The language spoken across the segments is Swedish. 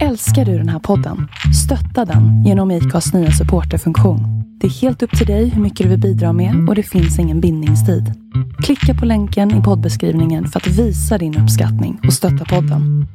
Älskar du den här podden? Stötta den genom IKAs nya supporterfunktion. Det är helt upp till dig hur mycket du vill bidra med och det finns ingen bindningstid. Klicka på länken i poddbeskrivningen för att visa din uppskattning och stötta podden.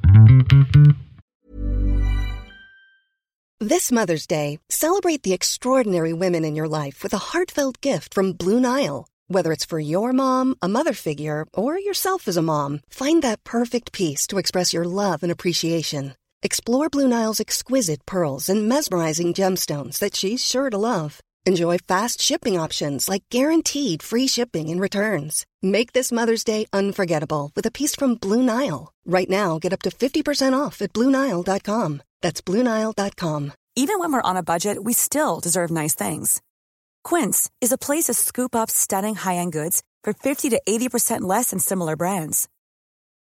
This Mother's Day, celebrate the extraordinary women in your life with a heartfelt gift from Blue Nile. Whether it's for your mom, a mother figure, or yourself as a mom, find that perfect piece to express your love and appreciation. Explore Blue Nile's exquisite pearls and mesmerizing gemstones that she's sure to love. Enjoy fast shipping options like guaranteed free shipping and returns. Make this Mother's Day unforgettable with a piece from Blue Nile. Right now, get up to 50% off at BlueNile.com. That's BlueNile.com. Even when we're on a budget, we still deserve nice things. Quince is a place to scoop up stunning high-end goods for 50 to 80% less than similar brands.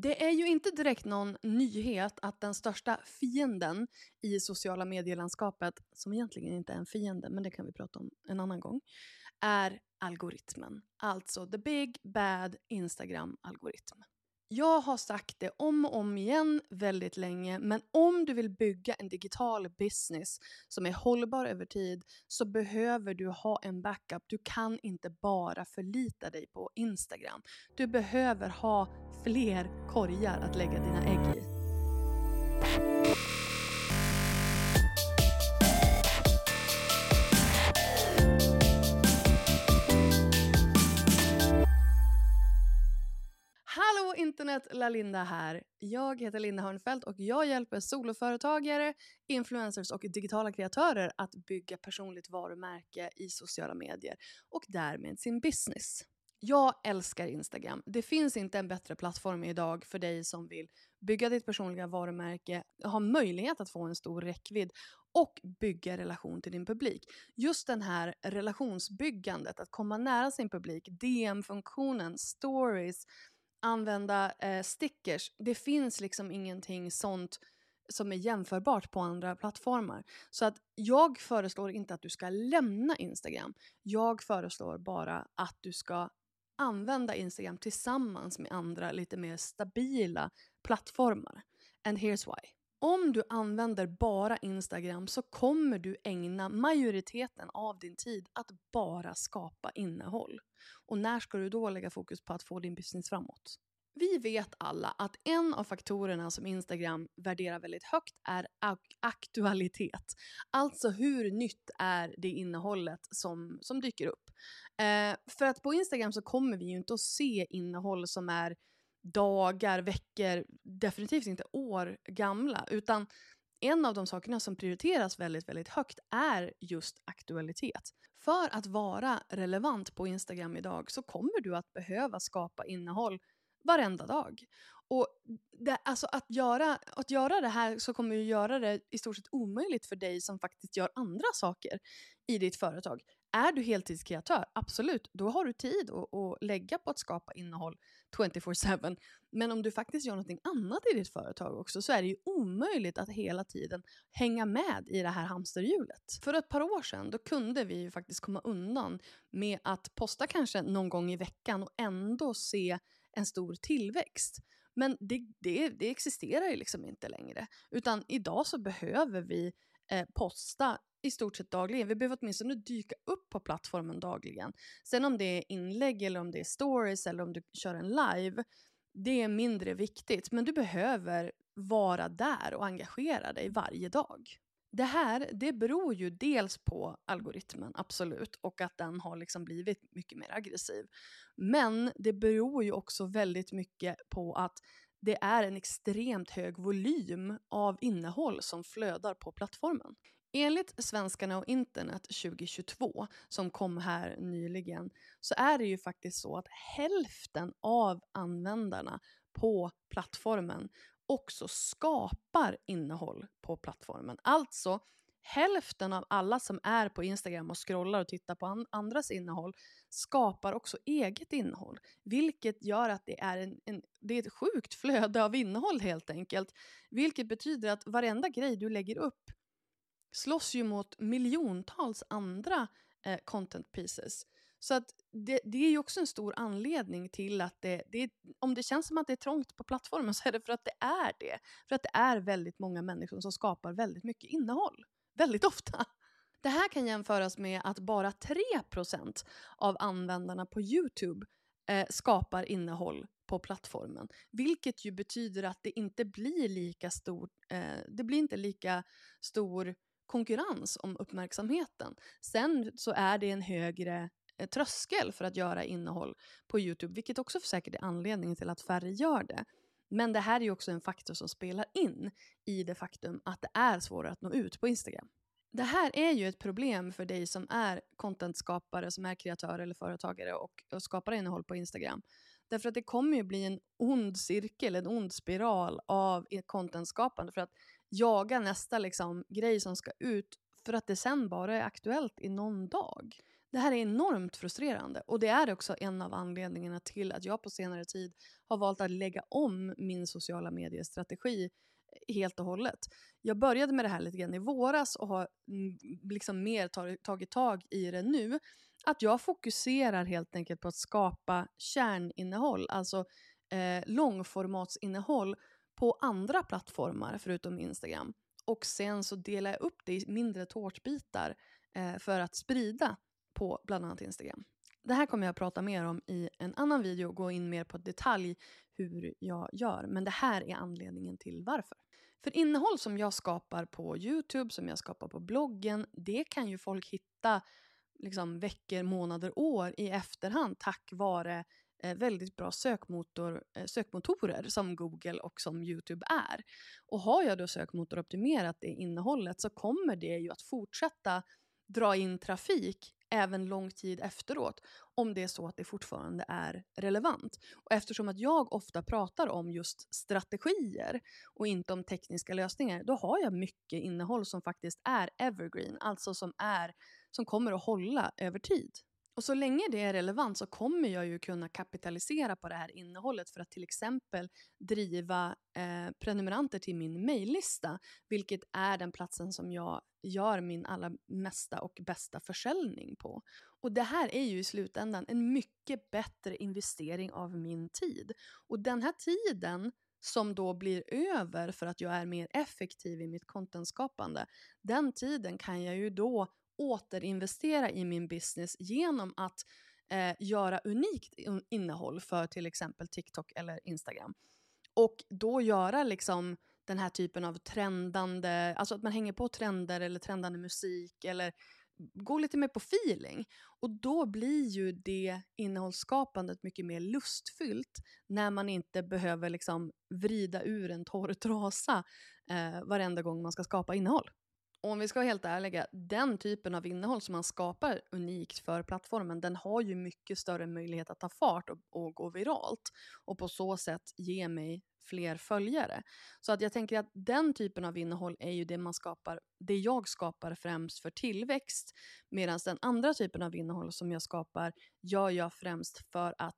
Det är ju inte direkt någon nyhet att den största fienden i sociala medielandskapet, som egentligen inte är en fiende, men det kan vi prata om en annan gång, är algoritmen. Alltså the big bad Instagram-algoritm. Jag har sagt det om och om igen väldigt länge, men om du vill bygga en digital business som är hållbar över tid så behöver du ha en backup. Du kan inte bara förlita dig på Instagram. Du behöver ha fler korgar att lägga dina ägg i. Hallå internet, Lalinda här. Jag heter Linda Hörnfeldt och jag hjälper soloföretagare, influencers och digitala kreatörer att bygga personligt varumärke i sociala medier och därmed sin business. Jag älskar Instagram. Det finns inte en bättre plattform idag för dig som vill bygga ditt personliga varumärke, ha möjlighet att få en stor räckvidd och bygga relation till din publik. Just den här relationsbyggandet, att komma nära sin publik, DM-funktionen, stories, använda eh, stickers. Det finns liksom ingenting sånt som är jämförbart på andra plattformar. Så att jag föreslår inte att du ska lämna Instagram. Jag föreslår bara att du ska använda Instagram tillsammans med andra lite mer stabila plattformar. And here's why. Om du använder bara Instagram så kommer du ägna majoriteten av din tid att bara skapa innehåll. Och när ska du då lägga fokus på att få din business framåt? Vi vet alla att en av faktorerna som Instagram värderar väldigt högt är ak aktualitet. Alltså hur nytt är det innehållet som, som dyker upp. Eh, för att på Instagram så kommer vi ju inte att se innehåll som är dagar, veckor, definitivt inte år gamla. Utan en av de sakerna som prioriteras väldigt, väldigt högt är just aktualitet. För att vara relevant på Instagram idag så kommer du att behöva skapa innehåll varenda dag. Och det, alltså att, göra, att göra det här så kommer ju göra det i stort sett omöjligt för dig som faktiskt gör andra saker i ditt företag. Är du heltidskreatör, absolut, då har du tid att, att lägga på att skapa innehåll 24-7. Men om du faktiskt gör något annat i ditt företag också så är det ju omöjligt att hela tiden hänga med i det här hamsterhjulet. För ett par år sedan då kunde vi ju faktiskt komma undan med att posta kanske någon gång i veckan och ändå se en stor tillväxt. Men det, det, det existerar ju liksom inte längre. Utan idag så behöver vi eh, posta i stort sett dagligen. Vi behöver åtminstone dyka upp på plattformen dagligen. Sen om det är inlägg eller om det är stories eller om du kör en live, det är mindre viktigt. Men du behöver vara där och engagera dig varje dag. Det här det beror ju dels på algoritmen, absolut, och att den har liksom blivit mycket mer aggressiv. Men det beror ju också väldigt mycket på att det är en extremt hög volym av innehåll som flödar på plattformen. Enligt Svenskarna och internet 2022, som kom här nyligen, så är det ju faktiskt så att hälften av användarna på plattformen också skapar innehåll på plattformen. Alltså, hälften av alla som är på Instagram och scrollar och tittar på andras innehåll skapar också eget innehåll. Vilket gör att det är, en, en, det är ett sjukt flöde av innehåll helt enkelt. Vilket betyder att varenda grej du lägger upp slåss ju mot miljontals andra eh, content pieces. Så att det, det, är ju också en stor anledning till att det, det, om det känns som att det är trångt på plattformen så är det för att det är det. För att det är väldigt många människor som skapar väldigt mycket innehåll. Väldigt ofta. Det här kan jämföras med att bara 3% av användarna på Youtube eh, skapar innehåll på plattformen. Vilket ju betyder att det inte blir lika stor, eh, det blir inte lika stor konkurrens om uppmärksamheten. Sen så är det en högre eh, tröskel för att göra innehåll på Youtube, vilket också säkert är anledningen till att färre gör det. Men det här är ju också en faktor som spelar in i det faktum att det är svårare att nå ut på Instagram. Det här är ju ett problem för dig som är contentskapare, som är kreatör eller företagare och, och skapar innehåll på Instagram. Därför att det kommer ju bli en ond cirkel, en ond spiral av contentskapande för att jaga nästa liksom, grej som ska ut för att det sen bara är aktuellt i någon dag. Det här är enormt frustrerande och det är också en av anledningarna till att jag på senare tid har valt att lägga om min sociala medier-strategi eh, helt och hållet. Jag började med det här lite grann i våras och har mm, liksom mer tagit tag i det nu. Att jag fokuserar helt enkelt på att skapa kärninnehåll, alltså eh, långformatsinnehåll på andra plattformar förutom Instagram. Och sen så delar jag upp det i mindre tårtbitar eh, för att sprida på bland annat Instagram. Det här kommer jag att prata mer om i en annan video och gå in mer på detalj hur jag gör. Men det här är anledningen till varför. För innehåll som jag skapar på Youtube, som jag skapar på bloggen, det kan ju folk hitta liksom veckor, månader, år i efterhand tack vare Eh, väldigt bra sökmotor, eh, sökmotorer som Google och som Youtube är. Och har jag då sökmotoroptimerat det innehållet så kommer det ju att fortsätta dra in trafik även lång tid efteråt om det är så att det fortfarande är relevant. Och eftersom att jag ofta pratar om just strategier och inte om tekniska lösningar, då har jag mycket innehåll som faktiskt är evergreen, alltså som, är, som kommer att hålla över tid. Och så länge det är relevant så kommer jag ju kunna kapitalisera på det här innehållet för att till exempel driva eh, prenumeranter till min mejllista, vilket är den platsen som jag gör min allra mesta och bästa försäljning på. Och det här är ju i slutändan en mycket bättre investering av min tid. Och den här tiden som då blir över för att jag är mer effektiv i mitt contentskapande, den tiden kan jag ju då återinvestera i min business genom att eh, göra unikt innehåll för till exempel TikTok eller Instagram. Och då göra liksom den här typen av trendande, alltså att man hänger på trender eller trendande musik eller gå lite mer på feeling. Och då blir ju det innehållsskapandet mycket mer lustfyllt när man inte behöver liksom vrida ur en torr trasa eh, varenda gång man ska skapa innehåll. Och om vi ska vara helt ärliga, den typen av innehåll som man skapar unikt för plattformen, den har ju mycket större möjlighet att ta fart och, och gå viralt. Och på så sätt ge mig fler följare. Så att jag tänker att den typen av innehåll är ju det man skapar, det jag skapar främst för tillväxt. Medan den andra typen av innehåll som jag skapar gör jag främst för att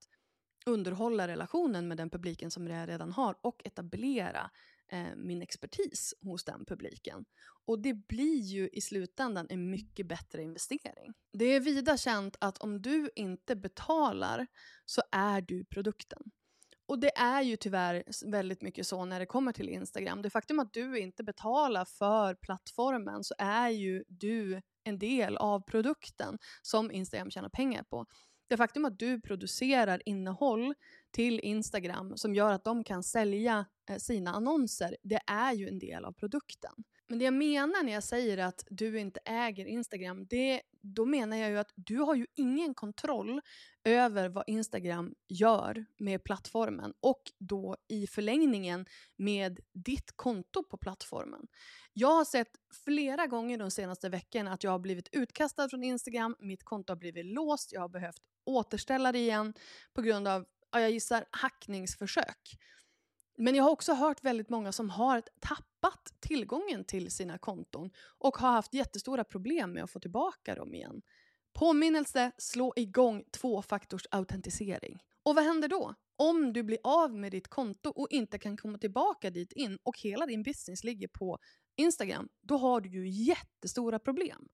underhålla relationen med den publiken som jag redan har och etablera eh, min expertis hos den publiken. Och det blir ju i slutändan en mycket bättre investering. Det är vida känt att om du inte betalar så är du produkten. Och det är ju tyvärr väldigt mycket så när det kommer till Instagram. Det faktum att du inte betalar för plattformen så är ju du en del av produkten som Instagram tjänar pengar på. Det faktum att du producerar innehåll till Instagram som gör att de kan sälja eh, sina annonser, det är ju en del av produkten. Men det jag menar när jag säger att du inte äger Instagram, det, då menar jag ju att du har ju ingen kontroll över vad Instagram gör med plattformen och då i förlängningen med ditt konto på plattformen. Jag har sett flera gånger de senaste veckorna att jag har blivit utkastad från Instagram, mitt konto har blivit låst, jag har behövt återställa det igen på grund av, jag gissar, hackningsförsök. Men jag har också hört väldigt många som har tappat tappat tillgången till sina konton och har haft jättestora problem med att få tillbaka dem igen. Påminnelse, slå igång tvåfaktorsautentisering. Och vad händer då? Om du blir av med ditt konto och inte kan komma tillbaka dit in och hela din business ligger på Instagram, då har du ju jättestora problem.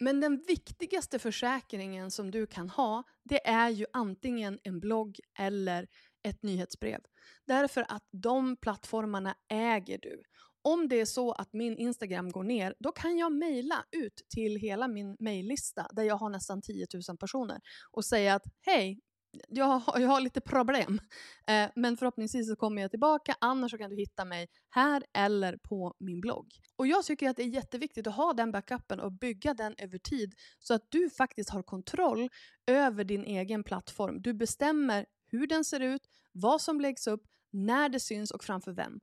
Men den viktigaste försäkringen som du kan ha, det är ju antingen en blogg eller ett nyhetsbrev. Därför att de plattformarna äger du. Om det är så att min Instagram går ner, då kan jag mejla ut till hela min mejllista där jag har nästan 10 000 personer och säga att hej, jag har, jag har lite problem. Eh, men förhoppningsvis så kommer jag tillbaka. Annars så kan du hitta mig här eller på min blogg. Och jag tycker att det är jätteviktigt att ha den backupen och bygga den över tid så att du faktiskt har kontroll över din egen plattform. Du bestämmer hur den ser ut, vad som läggs upp, när det syns och framför vem.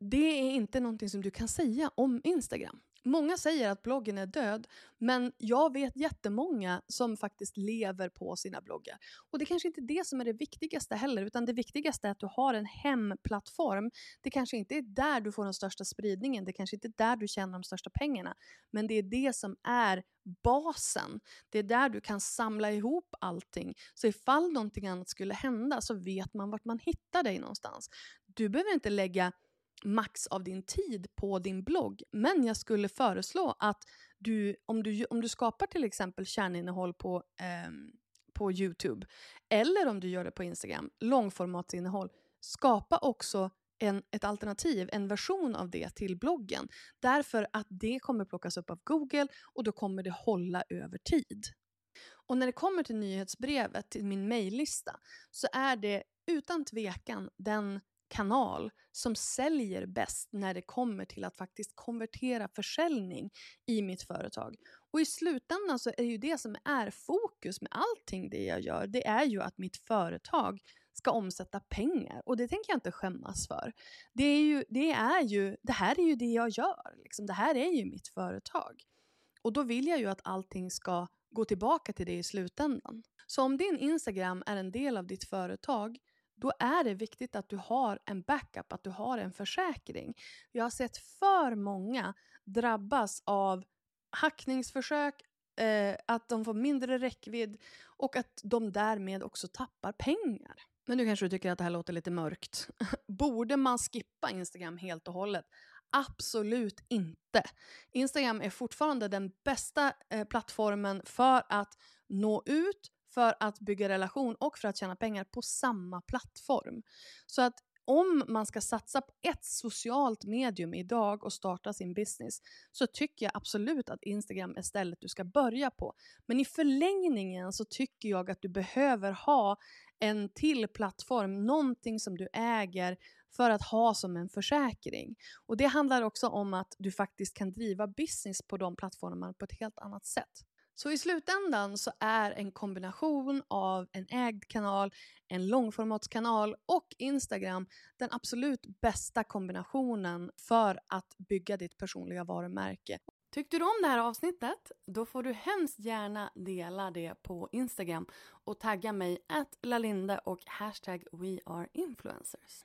Det är inte någonting som du kan säga om Instagram. Många säger att bloggen är död, men jag vet jättemånga som faktiskt lever på sina bloggar. Och det kanske inte är det som är det viktigaste heller, utan det viktigaste är att du har en hemplattform. Det kanske inte är där du får den största spridningen, det kanske inte är där du tjänar de största pengarna, men det är det som är basen. Det är där du kan samla ihop allting. Så ifall någonting annat skulle hända så vet man vart man hittar dig någonstans. Du behöver inte lägga max av din tid på din blogg. Men jag skulle föreslå att du, om du, om du skapar till exempel kärninnehåll på, eh, på Youtube eller om du gör det på Instagram, långformatsinnehåll, skapa också en, ett alternativ, en version av det till bloggen. Därför att det kommer plockas upp av Google och då kommer det hålla över tid. Och när det kommer till nyhetsbrevet, till min mejllista, så är det utan tvekan den kanal som säljer bäst när det kommer till att faktiskt konvertera försäljning i mitt företag. Och i slutändan så är ju det som är fokus med allting det jag gör, det är ju att mitt företag ska omsätta pengar och det tänker jag inte skämmas för. Det, är ju, det, är ju, det här är ju det jag gör, liksom. det här är ju mitt företag. Och då vill jag ju att allting ska gå tillbaka till det i slutändan. Så om din Instagram är en del av ditt företag då är det viktigt att du har en backup, att du har en försäkring. Jag har sett för många drabbas av hackningsförsök, eh, att de får mindre räckvidd och att de därmed också tappar pengar. Men nu kanske du tycker att det här låter lite mörkt. Borde man skippa Instagram helt och hållet? Absolut inte. Instagram är fortfarande den bästa eh, plattformen för att nå ut, för att bygga relation och för att tjäna pengar på samma plattform. Så att om man ska satsa på ett socialt medium idag och starta sin business så tycker jag absolut att Instagram är stället du ska börja på. Men i förlängningen så tycker jag att du behöver ha en till plattform, någonting som du äger för att ha som en försäkring. Och det handlar också om att du faktiskt kan driva business på de plattformarna på ett helt annat sätt. Så i slutändan så är en kombination av en ägd kanal, en långformatskanal och Instagram den absolut bästa kombinationen för att bygga ditt personliga varumärke. Tyckte du om det här avsnittet? Då får du hemskt gärna dela det på Instagram och tagga mig att Lalinde och hashtag weareinfluencers.